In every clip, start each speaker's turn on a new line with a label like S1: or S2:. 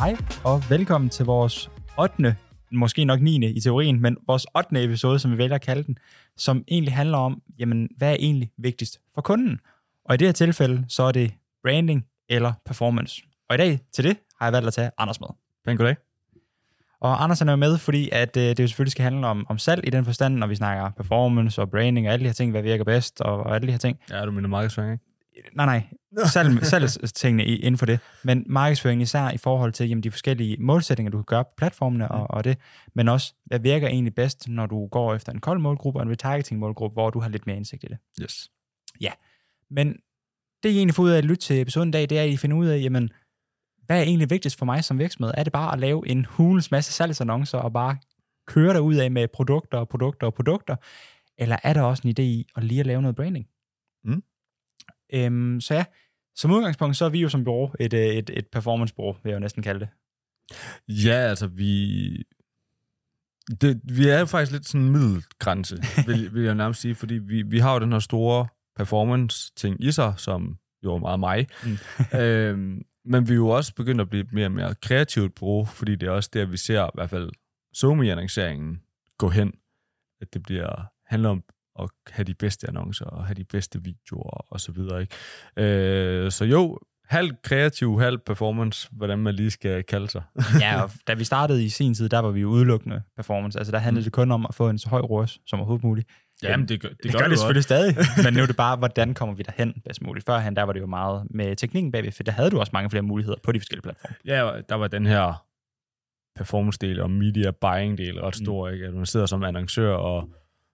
S1: Hej og velkommen til vores 8. måske nok 9. i teorien, men vores 8. episode, som vi vælger at kalde den, som egentlig handler om, jamen, hvad er egentlig vigtigst for kunden? Og i det her tilfælde, så er det branding eller performance. Og i dag til det har jeg valgt at tage Anders med.
S2: Pænt goddag.
S1: Og Anders er jo med, fordi at, øh, det jo selvfølgelig skal handle om, om salg i den forstand, når vi snakker performance og branding og alle de her ting, hvad virker bedst og, og alle de her ting.
S2: Ja, du mener markedsføring, ikke?
S1: Nej, nej. Salg, salgstingene inden for det. Men markedsføring især i forhold til jamen, de forskellige målsætninger, du kan gøre på platformene og, og det. Men også, hvad virker egentlig bedst, når du går efter en kold målgruppe og en retargeting målgruppe, hvor du har lidt mere indsigt i det.
S2: Yes.
S1: Men det, I egentlig får ud af at lytte til episoden i dag, det er, at I finder ud af, jamen, hvad er egentlig vigtigst for mig som virksomhed? Er det bare at lave en hulens masse salgsannoncer og bare køre dig ud af med produkter og produkter og produkter? Eller er der også en idé i at lige at lave noget branding?
S2: Mm.
S1: Øhm, så ja, som udgangspunkt, så er vi jo som bureau et, øh, et, et performance-bureau, vil jeg jo næsten kalde det.
S2: Ja, altså vi... Det, vi er jo faktisk lidt sådan en middelgrænse, vil, vil jeg nærmest sige, fordi vi, vi har jo den her store performance-ting i sig, som jo er meget mig.
S1: Mm.
S2: øhm, men vi er jo også begyndt at blive mere og mere kreativt brug, fordi det er også der, vi ser i hvert fald somi-annonceringen gå hen. At det bliver handler om at have de bedste annoncer og have de bedste videoer og så videre. Ikke? Øh, så jo, halv kreativ, halv performance, hvordan man lige skal kalde sig.
S1: ja, og da vi startede i sin tid, der var vi jo udelukkende performance. Altså der handlede det kun om at få en så høj ROAS som overhovedet muligt.
S2: Jamen, det gør det,
S1: Det, det gør det selvfølgelig stadig, men nu er det bare, hvordan kommer vi derhen bedst muligt. Førhen, der var det jo meget med teknikken bagved, for der havde du også mange flere muligheder på de forskellige platforme.
S2: Ja, der var den her performance-del og media buying-del ret
S1: Mm.
S2: stor, ikke? At man sidder som annoncør og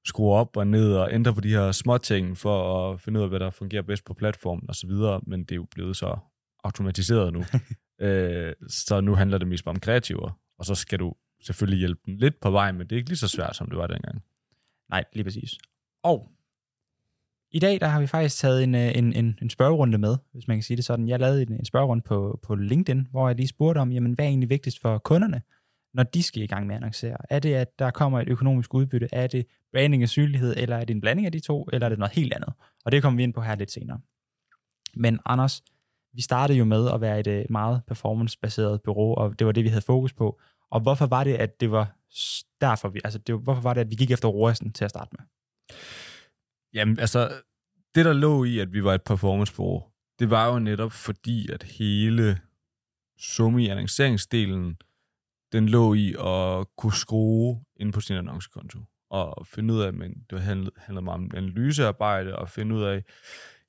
S2: skruer op og ned og ændrer på de her små ting for at finde ud af, hvad der fungerer bedst på platformen og så videre, men det er jo blevet så automatiseret nu. øh, så nu handler det mest bare om kreativer, og så skal du selvfølgelig hjælpe dem lidt på vej, men det er ikke lige så svært, som det var dengang.
S1: Nej, lige præcis. Og i dag, der har vi faktisk taget en, øh, en, en, en spørgerunde med, hvis man kan sige det sådan. Jeg lavede en, en spørgerunde på, på LinkedIn, hvor jeg lige spurgte om, jamen, hvad er egentlig vigtigst for kunderne, når de skal i gang med at annoncere? Er det, at der kommer et økonomisk udbytte? Er det branding og synlighed? Eller er det en blanding af de to? Eller er det noget helt andet? Og det kommer vi ind på her lidt senere. Men Anders, vi startede jo med at være et øh, meget performance-baseret bureau, og det var det, vi havde fokus på. Og hvorfor var det, at det var derfor, vi, altså det, var- hvorfor var det, at vi gik efter ROAS'en til at starte med?
S2: Jamen, altså, det der lå i, at vi var et performance-bureau, det var jo netop fordi, at hele summi annonceringsdelen, den lå i at kunne skrue ind på sin annoncekonto og finde ud af, men det handlede, handlede meget om analysearbejde og finde ud af,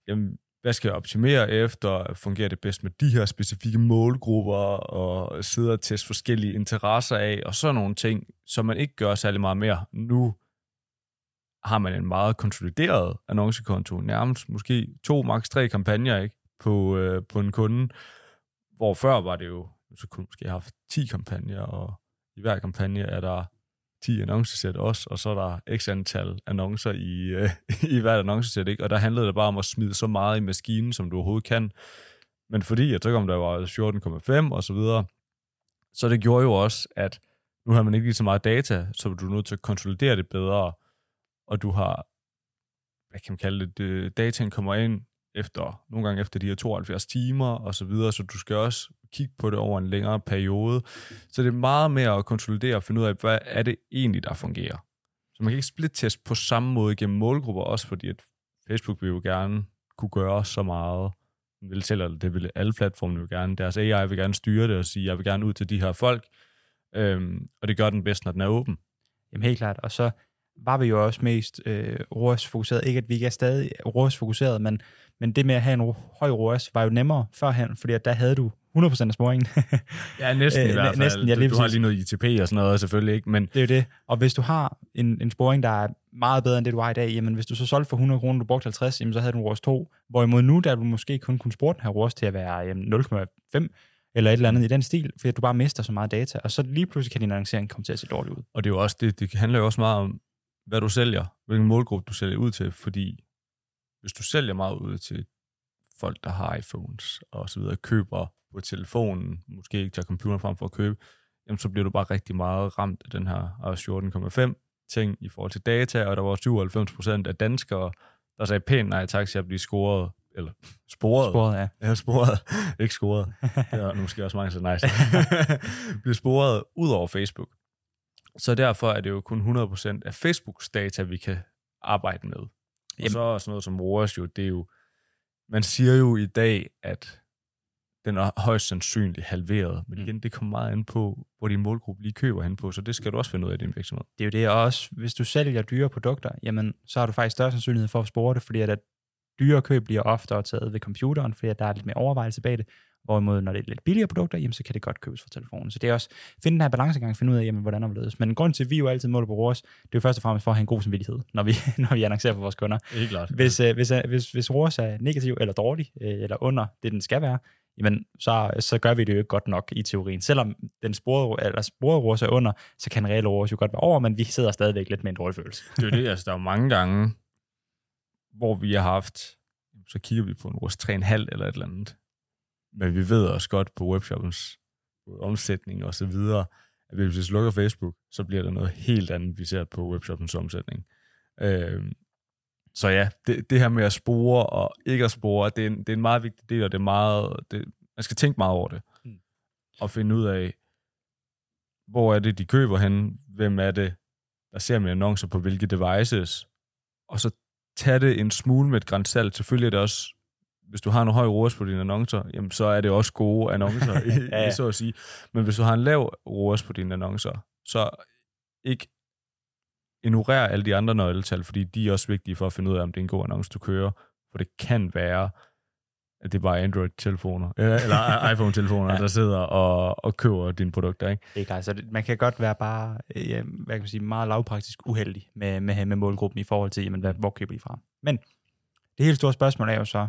S2: jamen, hvad skal jeg optimere efter? Fungerer det bedst med de her specifikke målgrupper? Og sidde og teste forskellige interesser af, og sådan nogle ting, som man ikke gør særlig meget mere. Nu har man en meget konsolideret annoncekonto, nærmest måske to, maks tre kampagner ikke, på, øh, på en kunde, hvor før var det jo, så kunne måske have haft 10 kampagner, og i hver kampagne er der 10 annoncesæt også, og så er der x antal annoncer i, øh, i hvert annoncesæt, ikke? og der handlede det bare om at smide så meget i maskinen, som du overhovedet kan. Men fordi, jeg tror om der var 14,5 og så videre, så det gjorde jo også, at nu har man ikke lige så meget data, så du er nødt til at konsolidere det bedre, og du har, hvad kan man kalde det, det dataen kommer ind efter, nogle gange efter de her 72 timer og så videre, så du skal også kigge på det over en længere periode. Så det er meget mere at konsolidere og finde ud af, hvad er det egentlig, der fungerer. Så man kan ikke split-test på samme måde gennem målgrupper, også fordi at Facebook vil jo gerne kunne gøre så meget. Vil selv, eller det vil alle platforme jo gerne. Deres AI vil gerne styre det og sige, jeg vil gerne ud til de her folk. Øhm, og det gør den bedst, når den er åben.
S1: Jamen helt klart. Og så var vi jo også mest øh, ROAS-fokuseret. Ikke at vi ikke er stadig ROAS-fokuseret, men, men det med at have en ro- høj ROAS var jo nemmere førhen, fordi at der havde du 100% af småingen.
S2: Ja, næsten
S1: Øh,
S2: i hvert fald.
S1: næsten, ja, lige
S2: du, du har lige noget ITP og sådan noget selvfølgelig, ikke? Men
S1: det er jo det. Og hvis du har en, en sporing, der er meget bedre end det, du har i dag, jamen hvis du så solgte for 100 kroner, du brugte 50, jamen så havde du en ROAS 2. Hvorimod nu, der du måske kun kunne spore den her ROAS til at være jamen, 0,5 eller et eller andet i den stil, fordi du bare mister så meget data, og så lige pludselig kan din annoncering komme til at se dårligt ud.
S2: Og det er jo også det, det handler jo også meget om, hvad du sælger, hvilken målgruppe du sælger ud til, fordi hvis du sælger meget ud til folk, der har iPhones og så videre, køber på telefonen, måske ikke tager computeren frem for at købe, jamen så bliver du bare rigtig meget ramt af den her iOS 14,5 ting i forhold til data, og der var 97 procent af danskere, der sagde pænt nej tak til at blive scoret eller sporet,
S1: Sporet, ja.
S2: Ja, sporet. Ikke scoret. Det er måske også mange så nice. bliver sporet ud over Facebook. Så derfor er det jo kun 100% af Facebooks data, vi kan arbejde med. Og
S1: Jamen.
S2: så er sådan noget som ROAS jo, det er jo, man siger jo i dag, at den er højst sandsynligt halveret. Men
S1: Mm.
S2: igen, det kommer meget an på, hvor din målgruppe lige køber hen på, så det skal du også finde ud af i din virksomhed.
S1: Det er jo det, og også hvis du sælger dyre produkter, jamen så har du faktisk større sandsynlighed for at spore det, fordi at, at dyre køb bliver oftere taget ved computeren, fordi at der er lidt mere overvejelse bag det. Hvorimod, når det er lidt billigere produkter, jamen, så kan det godt købes fra telefonen. Så det er også, finde den her balancegang, finde ud af, jamen, hvordan er det Men grund til, at vi jo altid måler på ROAS, det er jo først og fremmest for at have en god samvittighed, når vi, når vi annoncerer for vores kunder.
S2: Ikke klart.
S1: Hvis, øh, hvis, øh, hvis, hvis ROAS er negativ eller dårlig, øh, eller under det, den skal være, jamen, så, så gør vi det jo ikke godt nok i teorien. Selvom den sporede, eller sporede ROAS er under, så kan den reelle ROAS jo godt være over, men vi sidder stadigvæk lidt med en dårlig følelse.
S2: Det er jo det, altså der er mange gange, hvor vi har haft, så kigger vi på en ROAS 3,5 eller et eller andet. Men vi ved også godt på webshoppens omsætning og så videre, at hvis vi slukker Facebook, så bliver der noget helt andet, vi ser på webshoppens omsætning. Øh, så ja, det, det her med at spore og ikke at spore, det er en, det er en meget vigtig del, og det er meget, det, man skal tænke meget over det.
S1: Mm.
S2: Og finde ud af, hvor er det, de køber hen, hvem er det, der ser med annoncer på hvilke devices, og så tage det en smule med et grænsalt. Selvfølgelig er det også, hvis du har en høj ROAS på dine annoncer, jamen så er det også gode annoncer, ja. så at sige. Men hvis du har en lav ROAS på dine annoncer, så ikke ignorer alle de andre nøgletal, fordi de er også vigtige for at finde ud af, om det er en god annonce, du kører. For det kan være, at det er bare Android-telefoner, eller eller iPhone-telefoner,
S1: Ja.
S2: der sidder og, og køber dine produkter. Ikke?
S1: Det er klart, så man kan godt være bare, øh, hvad kan man sige, meget lavpraktisk uheldig med, med, med målgruppen i forhold til, jamen, hvad, hvor køber I fra? Men det helt store spørgsmål er jo så,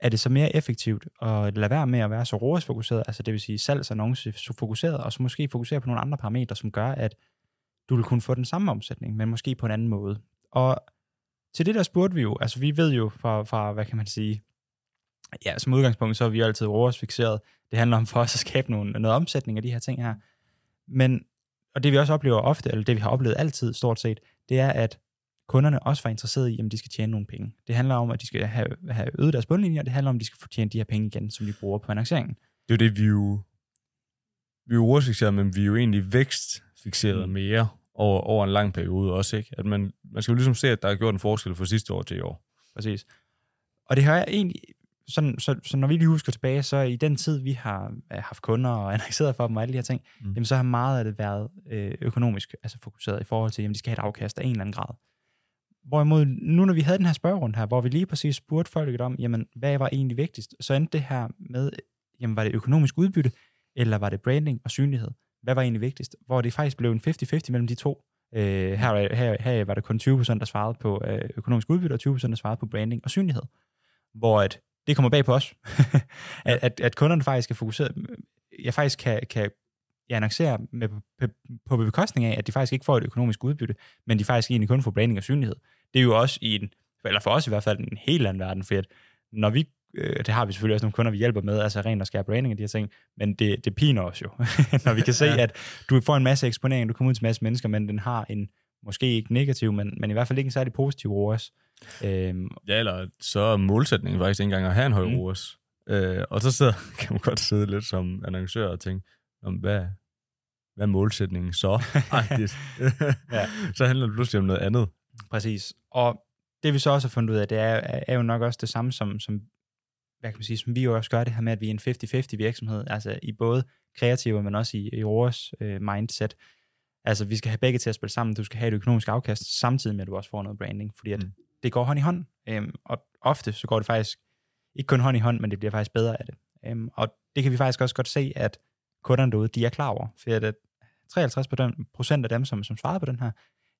S1: er det så mere effektivt at lade være med at være så ROAS-fokuseret, altså det vil sige salgsannonce fokuseret, og så måske fokusere på nogle andre parametre, som gør, at du vil kunne få den samme omsætning, men måske på en anden måde. Og til det der spurgte vi jo, altså vi ved jo fra, fra hvad kan man sige, ja, som udgangspunkt, så er vi jo altid ROAS-fixeret. Det handler om for os at skabe nogle, noget omsætning af de her ting her. Men, og det vi også oplever ofte, eller det vi har oplevet altid stort set, det er, at kunderne også var interesserede i, om de skal tjene nogle penge. Det handler om, at de skal have, have øget deres bundlinjer, og det handler om, at de skal få tjent de her penge igen, som de bruger på annonceringen.
S2: det er jo det, vi jo, vi er jo men vi er jo egentlig vækst
S1: Mm.
S2: mm. mere over, over en lang periode også, ikke? At man, man skal jo ligesom se, at der er gjort en forskel fra sidste år til i år.
S1: Præcis. Og det har jeg egentlig, sådan, så, så når vi lige husker tilbage, så i den tid, vi har øh, haft kunder og annonceret for dem og alle de her ting, mm. Jamen, så har meget af det været øh, økonomisk altså fokuseret i forhold til, at de skal have et afkast af en eller anden grad. Hvorimod nu, når vi havde den her spørgerunde her, hvor vi lige præcis spurgte folk om, jamen, hvad var egentlig vigtigst, så endte det her med, jamen, var det økonomisk udbytte, eller var det branding og synlighed? Hvad var egentlig vigtigst? Hvor det faktisk blev en 50-50 mellem de to. Øh, her, her, her var det kun 20%, der svarede på øh, økonomisk udbytte, og 20%, der svarede på branding og synlighed. Hvor at det kommer bag på os, at, at, at kunderne faktisk er fokuseret, jeg faktisk kan, kan jeg annoncere med, på, på bekostning af, at de faktisk ikke får et økonomisk udbytte, men de faktisk egentlig kun får branding og synlighed. Det er jo også i en, eller for os i hvert fald, en helt anden verden, for at når vi, øh, det har vi selvfølgelig også nogle kunder, vi hjælper med, altså rent at skære branding og de her ting, men det, det piner os jo, når vi kan se,
S2: Ja.
S1: at du får en masse eksponering, du kommer ud til en masse mennesker, men den har en, måske ikke negativ, men, men i hvert fald ikke en særlig positiv ROAS. Øhm,
S2: Ja, eller så er målsætningen faktisk ikke engang at have en høj
S1: Mm.
S2: ROAS. Øh, og så sidder, kan man godt sidde lidt som annoncør og tænke, om hvad, hvad er målsætningen så?
S1: Ja.
S2: Så handler det pludselig om noget andet.
S1: Præcis. Og det vi så også har fundet ud af, det er, er jo nok også det samme, som, som, hvad kan man sige, som vi jo også gør det her med, at vi er en 50-50 virksomhed, altså i både kreative, men også i, i vores øh, mindset. Altså vi skal have begge til at spille sammen, du skal have et økonomisk afkast, samtidig med at du også får noget branding, fordi at mm.
S2: Mm.
S1: det går hånd i hånd, øhm, og ofte så går det faktisk ikke kun hånd i hånd, men det bliver faktisk bedre af det. Øhm, og det kan vi faktisk også godt se, at kunderne derude, de er klar over, for at 53 procent af dem, som, som svarede på den her,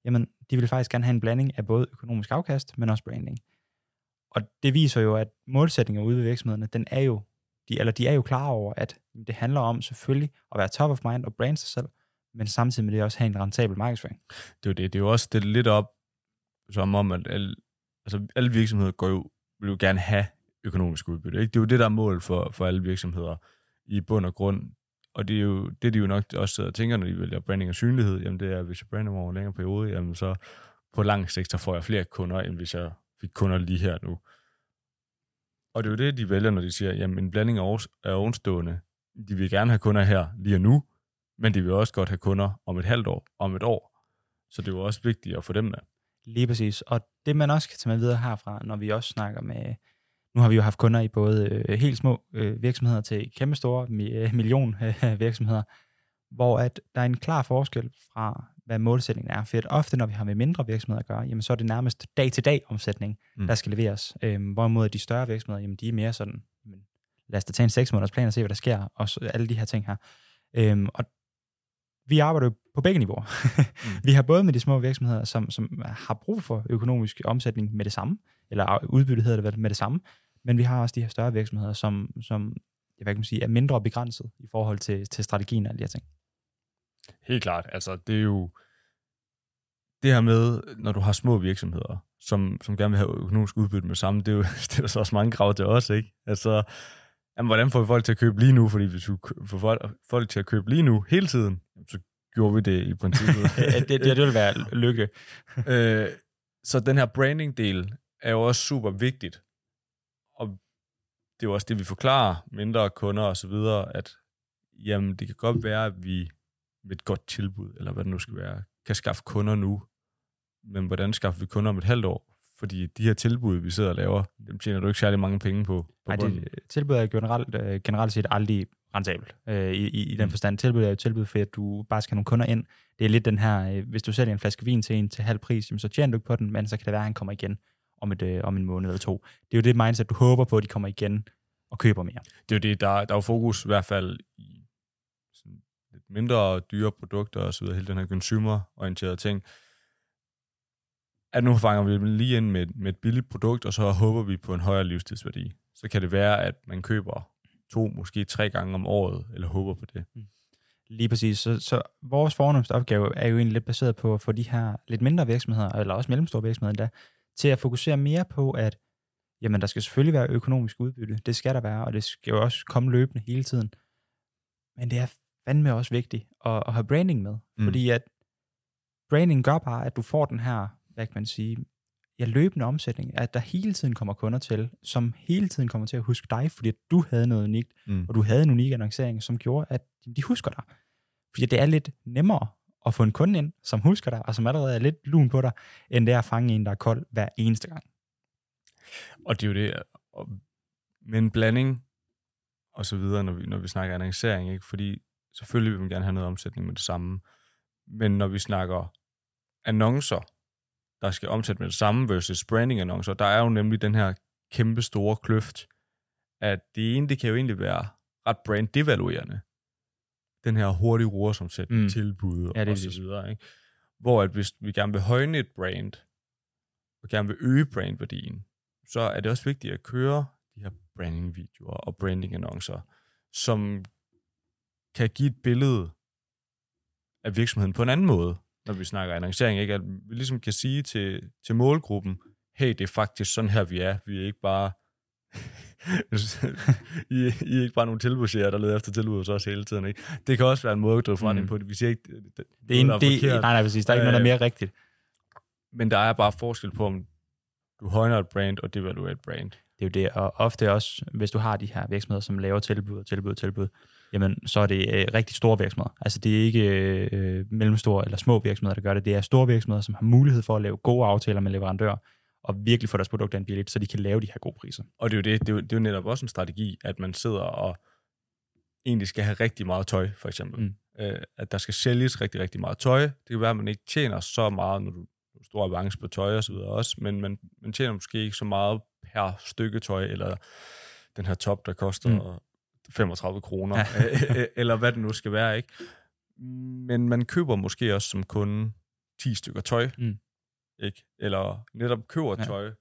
S1: jamen, de vil faktisk gerne have en blanding af både økonomisk afkast, men også branding. Og det viser jo, at målsætninger ude ved virksomhederne, den er jo, de, eller de er jo klar over, at det handler om selvfølgelig at være top of mind og brande sig selv, men samtidig med det også have en rentabel markedsføring.
S2: Det er jo det. Det er jo også det lidt op, som om, at alle, altså alle virksomheder går jo, vil jo gerne have økonomisk udbytte. Ikke? Det er jo det, der er mål for, for alle virksomheder i bund og grund. Og det er jo det, de jo nok også sidder og tænker, når de vælger branding og synlighed. Jamen det er, hvis jeg brander mig over en længere periode, jamen så på lang sigt, så får jeg flere kunder, end hvis jeg fik kunder lige her nu. Og det er jo det, de vælger, når de siger, jamen en blanding af ovenstående. De vil gerne have kunder her lige og nu, men de vil også godt have kunder om et halvt år, om et år. Så det er jo også vigtigt at få dem med.
S1: Lige præcis. Og det, man også kan tage med videre herfra, når vi også snakker med... Nu har vi jo haft kunder i både øh, helt små øh, virksomheder til kæmpe store mi- million øh, virksomheder, hvor at der er en klar forskel fra, hvad målsætningen er. For at ofte, når vi har med mindre virksomheder at gøre, jamen, så er det nærmest dag-til-dag omsætning,
S2: Mm.
S1: der skal leveres. Øhm, hvorimod de større virksomheder, jamen, de er mere sådan, jamen, lad os da tage en 6 måneders plan og se, hvad der sker, og så, alle de her ting her. Øhm, og vi arbejder jo på begge niveauer. mm. Vi har både med de små virksomheder, som, som har brug for økonomisk omsætning med det samme, eller udbytte hedder det vel, med det samme, men vi har også de her større virksomheder, som, som jeg hvad kan man sige, er mindre begrænset i forhold til, til strategien og alle de her ting.
S2: Helt klart. Altså, det er jo det her med, når du har små virksomheder, som, som gerne vil have økonomisk udbytte med det samme, det, er jo, det er så også mange krav til os, ikke? Altså, jamen, hvordan får vi folk til at købe lige nu? Fordi hvis vi får folk, folk til at købe lige nu hele tiden, så gjorde vi det i princippet.
S1: det, det, det vil være lykke.
S2: øh, så den her branding-del er jo også super vigtigt. Og det er jo også det, vi forklarer mindre kunder og så videre, at jamen, det kan godt være, at vi med et godt tilbud, eller hvad det nu skal være, kan skaffe kunder nu. Men hvordan skaffer vi kunder om et halvt år? Fordi de her tilbud, vi sidder og laver, dem tjener du ikke særlig mange penge på. på
S1: Nej, det, tilbud er generelt, øh, generelt set aldrig rentabelt øh, i, i, i den
S2: Mm.
S1: forstand. Tilbud er jo tilbud, for at du bare skal have nogle kunder ind. Det er lidt den her, øh, hvis du sælger en flaske vin til en til halv pris, jamen, så tjener du ikke på den, men så kan det være, at han kommer igen om, et, øh, om en måned eller to. Det er jo det mindset, du håber på, at de kommer igen og køber mere.
S2: det er jo det, der, der er jo fokus i hvert fald lidt mindre dyre produkter og så videre, hele den her consumer-orienterede ting, at nu fanger vi dem lige ind med, med et billigt produkt, og så håber vi på en højere livstidsværdi. Så kan det være, at man køber to, måske tre gange om året, eller håber på det. Mm.
S1: Lige præcis. Så, så vores fornemmeste opgave er jo egentlig lidt baseret på at få de her lidt mindre virksomheder, eller også mellemstore virksomheder endda, til at fokusere mere på, at jamen, der skal selvfølgelig være økonomisk udbytte. Det skal der være, og det skal jo også komme løbende hele tiden. Men det er fandme også vigtigt at, at have branding med,
S2: Mm.
S1: fordi at branding gør bare, at du får den her, hvad kan man sige, ja, løbende omsætning, at der hele tiden kommer kunder til, som hele tiden kommer til at huske dig, fordi du havde noget unikt,
S2: Mm.
S1: og du havde en unik annoncering, som gjorde, at de husker dig. Fordi det er lidt nemmere at få en kunde ind, som husker dig, og som allerede er lidt lun på dig, end det er at fange en, der er kold hver eneste gang.
S2: Og det er jo det, og med en blanding og så videre, når vi, når vi snakker annoncering, ikke? fordi selvfølgelig vil man gerne have noget omsætning med det samme, men når vi snakker annoncer, der skal omsætte med det samme versus branding-annoncer, der er jo nemlig den her kæmpe store kløft, at det ene, det kan jo egentlig være ret brand-devaluerende. Den her hurtige roersomsætning,
S1: Mm.
S2: tilbud
S1: Ja, det
S2: og så videre. Ikke? Hvor at hvis vi gerne vil højne et brand, og gerne vil øge brandværdien, så er det også vigtigt at køre de her branding-videoer og branding-annoncer, som kan give et billede af virksomheden på en anden måde, når vi snakker annoncering. Ikke? At vi ligesom kan sige til, til målgruppen, hey, det er faktisk sådan her, vi er. Vi er ikke bare... I, I er ikke bare nogle tilbudsjæger, der leder efter tilbud hos os hele tiden. Ikke? Det kan også være en måde at drive forretning
S1: Mm.
S2: på det. Vi siger ikke, det, det,
S1: Det er en,
S2: er
S1: det, nej, nej, præcis. Der er ikke noget, der er
S2: Øh,
S1: mere rigtigt.
S2: Men der er bare forskel på, om du højner et brand og devaluerer et brand.
S1: Det er jo det, og ofte også, hvis du har de her virksomheder, som laver tilbud og tilbud og tilbud, jamen, så er det øh, rigtig store virksomheder. Altså, det er ikke øh, mellemstore eller små virksomheder, der gør det. Det er store virksomheder, som har mulighed for at lave gode aftaler med leverandører, og virkelig få deres produkter ind billigt, så de kan lave de her gode priser.
S2: Og det er jo det, det er jo, det er jo netop også en strategi, at man sidder og egentlig skal have rigtig meget tøj, for eksempel.
S1: Mm.
S2: Øh, at der skal sælges rigtig, rigtig meget tøj. Det kan være, at man ikke tjener så meget, når du stor avance på tøj og så videre også, men man, man tjener måske ikke så meget per stykke tøj, eller den her top, der koster
S1: Mm.
S2: 35 kroner, øh, eller hvad det nu skal være, ikke? Men man køber måske også som kunde 10 stykker tøj,
S1: Mm.
S2: ikke? Eller netop køber
S1: Ja.
S2: tøj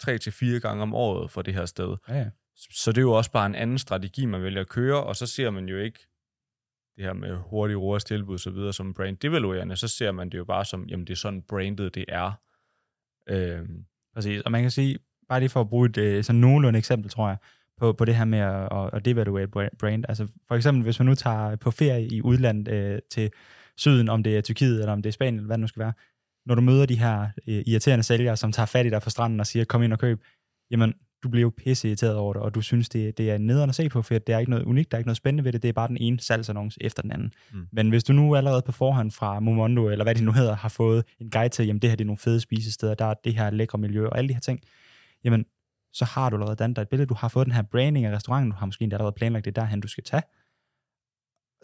S2: tre til fire gange om året fra det her sted.
S1: Ja, ja.
S2: Så det er jo også bare en anden strategi, man vælger at køre, og så ser man jo ikke det her med hurtige roers tilbud og så videre som brand devaluerende, så ser man det jo bare som, jamen det er sådan brandet det er. Øhm,
S1: Præcis, og man kan sige, bare lige for at bruge et øh, sådan nogenlunde eksempel, tror jeg, på, på det her med at, at, at devaluere brand. Altså for eksempel, hvis man nu tager på ferie i udlandet øh, til syden, om det er Tyrkiet, eller om det er Spanien, eller hvad det nu skal være, når du møder de her øh, irriterende sælgere, som tager fat i dig fra stranden og siger, kom ind og køb, jamen, du bliver jo pisse irriteret over det, og du synes, det, det er nederen at se på, for det er ikke noget unikt, der er ikke noget spændende ved det, det er bare den ene salgsannonce efter den anden. Mm. Men hvis du nu allerede på forhånd fra Momondo, eller hvad det nu hedder, har fået en guide til, jamen det her det er nogle fede spisesteder, der er det her lækre miljø, og alle de her ting, jamen så har du allerede dannet dig et billede, du har fået den her branding af restauranten, du har måske endda allerede planlagt det derhen, du skal tage.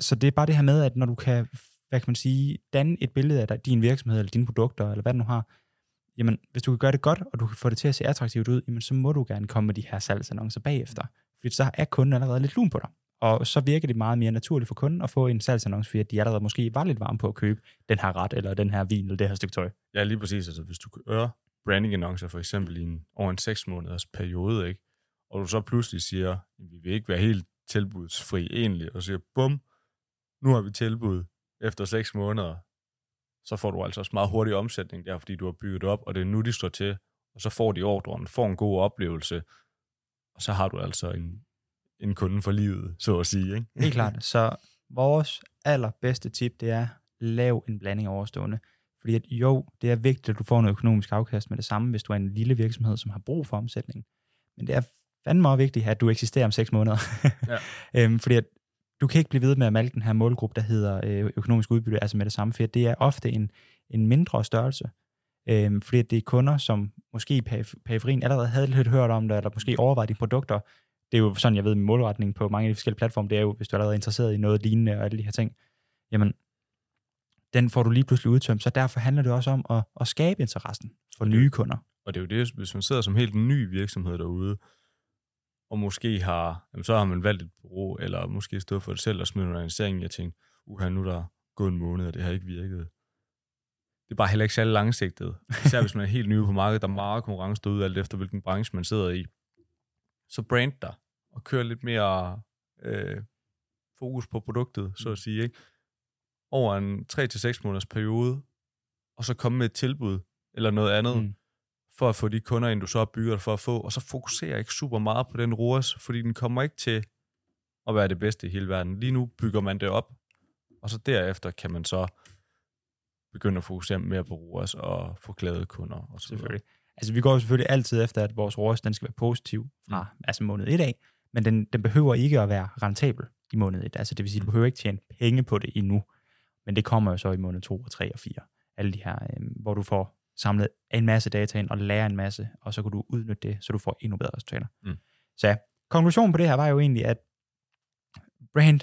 S1: Så det er bare det her med, at når du kan, hvad kan man sige, danne et billede af din virksomhed, eller dine produkter, eller hvad du nu har, jamen, hvis du kan gøre det godt, og du kan få det til at se attraktivt ud, jamen, så må du gerne komme med de her salgsannoncer bagefter. Fordi så er kunden allerede lidt lun på dig. Og så virker det meget mere naturligt for kunden at få en salgsannonce, fordi de allerede måske var lidt varme på at købe den her ret, eller den her vin, eller det her stykke tøj.
S2: Ja, lige præcis. Altså, hvis du kører branding-annoncer for eksempel i en, over en 6 måneders periode, ikke? og du så pludselig siger, at vi vil ikke være helt tilbudsfri egentlig, og siger, bum, nu har vi tilbud efter 6 måneder, så får du altså også meget hurtig omsætning der, fordi du har bygget op, og det er nu, de står til, og så får de ordren, får en god oplevelse, og så har du altså en, en kunde for livet, så at sige. Ikke?
S1: Helt klart. Så vores allerbedste tip, det er, lav en blanding overstående. Fordi at jo, det er vigtigt, at du får noget økonomisk afkast med det samme, hvis du er en lille virksomhed, som har brug for omsætning. Men det er fandme også vigtigt, at du eksisterer om seks måneder. Ja. øhm, fordi at du kan ikke blive ved med at malke den her målgruppe, der hedder øh, økonomisk udbytte, altså med det samme, for det er ofte en, en mindre størrelse. Øhm, fordi det er kunder, som måske i periferien allerede havde lidt hørt om det, eller måske overvejet de produkter. Det er jo sådan, jeg ved med målretning på mange af de forskellige platforme, det er jo, hvis du er allerede interesseret i noget lignende og alle de her ting, jamen, den får du lige pludselig udtømt. Så derfor handler det også om at, at skabe interessen for nye kunder.
S2: Og det er jo det, hvis man sidder som helt ny virksomhed derude, og måske har, jamen, så har man valgt et bureau, eller måske stået for det selv og smidt en organisering, jeg tænkte, uha, nu er der gået en måned, og det har ikke virket. Det er bare heller ikke særlig langsigtet. Især hvis man er helt ny på markedet, der er meget konkurrence derude, alt efter hvilken branche man sidder i. Så brand dig, og kør lidt mere øh, fokus på produktet, så at sige. Ikke? Over en 3-6 måneders periode, og så komme med et tilbud, eller noget andet, mm for at få de kunder ind, du så bygger for at få, og så fokuserer ikke super meget på den ROAS, fordi den kommer ikke til at være det bedste i hele verden. Lige nu bygger man det op, og så derefter kan man så begynde at fokusere mere på ROAS og få glade kunder. Og så
S1: selvfølgelig. Altså vi går selvfølgelig altid efter, at vores ROAS den skal være positiv fra mm. altså måned 1 af, men den, den behøver ikke at være rentabel i måned 1. Altså det vil sige, du behøver ikke tjene penge på det endnu, men det kommer jo så i måned 2 og 3 og 4. Alle de her, øh, hvor du får samlet en masse data ind og lære en masse, og så kan du udnytte det, så du får endnu bedre resultater. Mm. Så ja, konklusionen på det her var jo egentlig, at brand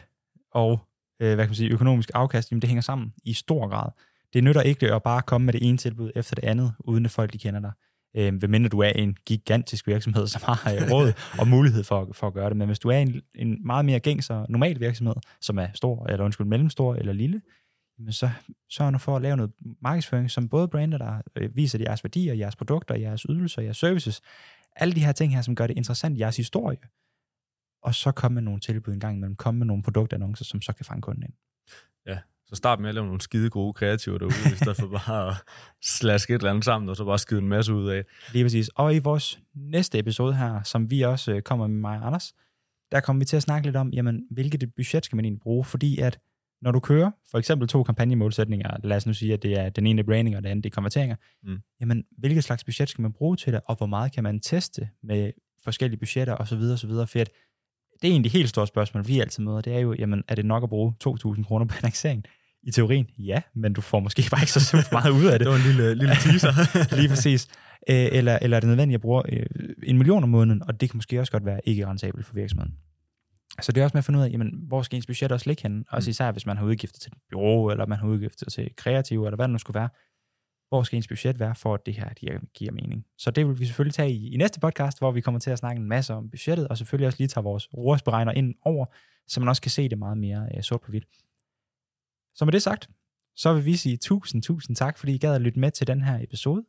S1: og øh, hvad kan man sige, økonomisk afkast, jamen det hænger sammen i stor grad. Det nytter ikke at bare komme med det ene tilbud efter det andet, uden at folk de kender dig. Øh, mindre du er en gigantisk virksomhed, som har øh, råd og mulighed for, for at gøre det. Men hvis du er en, en meget mere gængs og normal virksomhed, som er stor, eller undskyld, mellemstor eller lille, så sørg nu for at lave noget markedsføring, som både brander der øh, viser jeres værdier, jeres produkter, jeres ydelser, jeres services, alle de her ting her, som gør det interessant, jeres historie, og så komme med nogle tilbud en gang imellem, komme med nogle produktannoncer, som så kan fange kunden ind.
S2: Ja, så start med at lave nogle skide gode kreativer derude, i stedet for bare at slaske et eller andet sammen, og så bare skide en masse ud af.
S1: Lige præcis. Og i vores næste episode her, som vi også øh, kommer med mig og Anders, der kommer vi til at snakke lidt om, jamen, hvilket budget skal man egentlig bruge, fordi at når du kører for eksempel to kampagnemålsætninger, lad os nu sige, at det er den ene branding, og den anden det er konverteringer, mm. jamen hvilket slags budget skal man bruge til det, og hvor meget kan man teste med forskellige budgetter osv. osv. For at det er egentlig et helt stort spørgsmål, vi altid møder, det er jo, jamen er det nok at bruge 2.000 kroner på annoncering? I teorien, ja, men du får måske bare ikke så meget ud af det.
S2: det var en lille, lille teaser.
S1: Lige præcis. Eller, eller er det nødvendigt at bruge øh, en million om måneden, og det kan måske også godt være ikke rentabelt for virksomheden. Så det er også med at finde ud af, jamen, hvor skal ens budget også ligge henne? Også mm. især, hvis man har udgifter til et bureau, eller man har udgifter til kreativ, eller hvad det nu skulle være. Hvor skal ens budget være, for at det her giver, giver mening? Så det vil vi selvfølgelig tage i, i næste podcast, hvor vi kommer til at snakke en masse om budgettet, og selvfølgelig også lige tage vores ROAS-beregner ind over, så man også kan se det meget mere uh, sort på hvidt. Så med det sagt, så vil vi sige tusind, tusind tak, fordi I gad at lytte med til den her episode.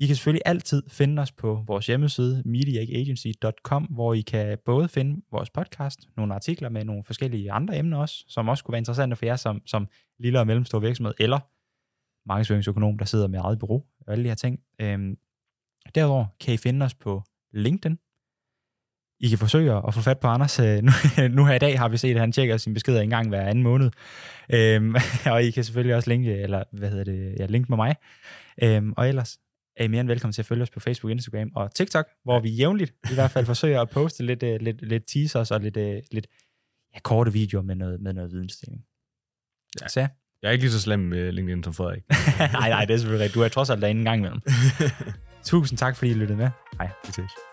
S1: I kan selvfølgelig altid finde os på vores hjemmeside, mediaagency.com, hvor I kan både finde vores podcast, nogle artikler med nogle forskellige andre emner også, som også kunne være interessante for jer som, som lille og mellemstor virksomhed, eller markedsføringsøkonom, der sidder med eget bureau, og alle de her ting. Øhm, derudover kan I finde os på LinkedIn. I kan forsøge at få fat på Anders. Øh, nu, nu her i dag har vi set, at han tjekker sin beskeder en gang hver anden måned. Øhm, og I kan selvfølgelig også linke, eller hvad hedder det, ja, linke med mig. Øhm, og ellers, er I mere end velkommen til at følge os på Facebook, Instagram og TikTok, hvor vi jævnligt i hvert fald forsøger at poste lidt, uh, lidt, lidt teasers og lidt, uh, lidt ja, korte videoer med noget, med noget vidensdeling.
S2: Ja.
S1: Så
S2: Jeg er ikke lige så slem med LinkedIn som Frederik.
S1: nej, nej, det er selvfølgelig rigtigt. Du er trods alt derinde en gang imellem. Tusind tak, fordi I lyttede med. Hej.
S2: Vi ses.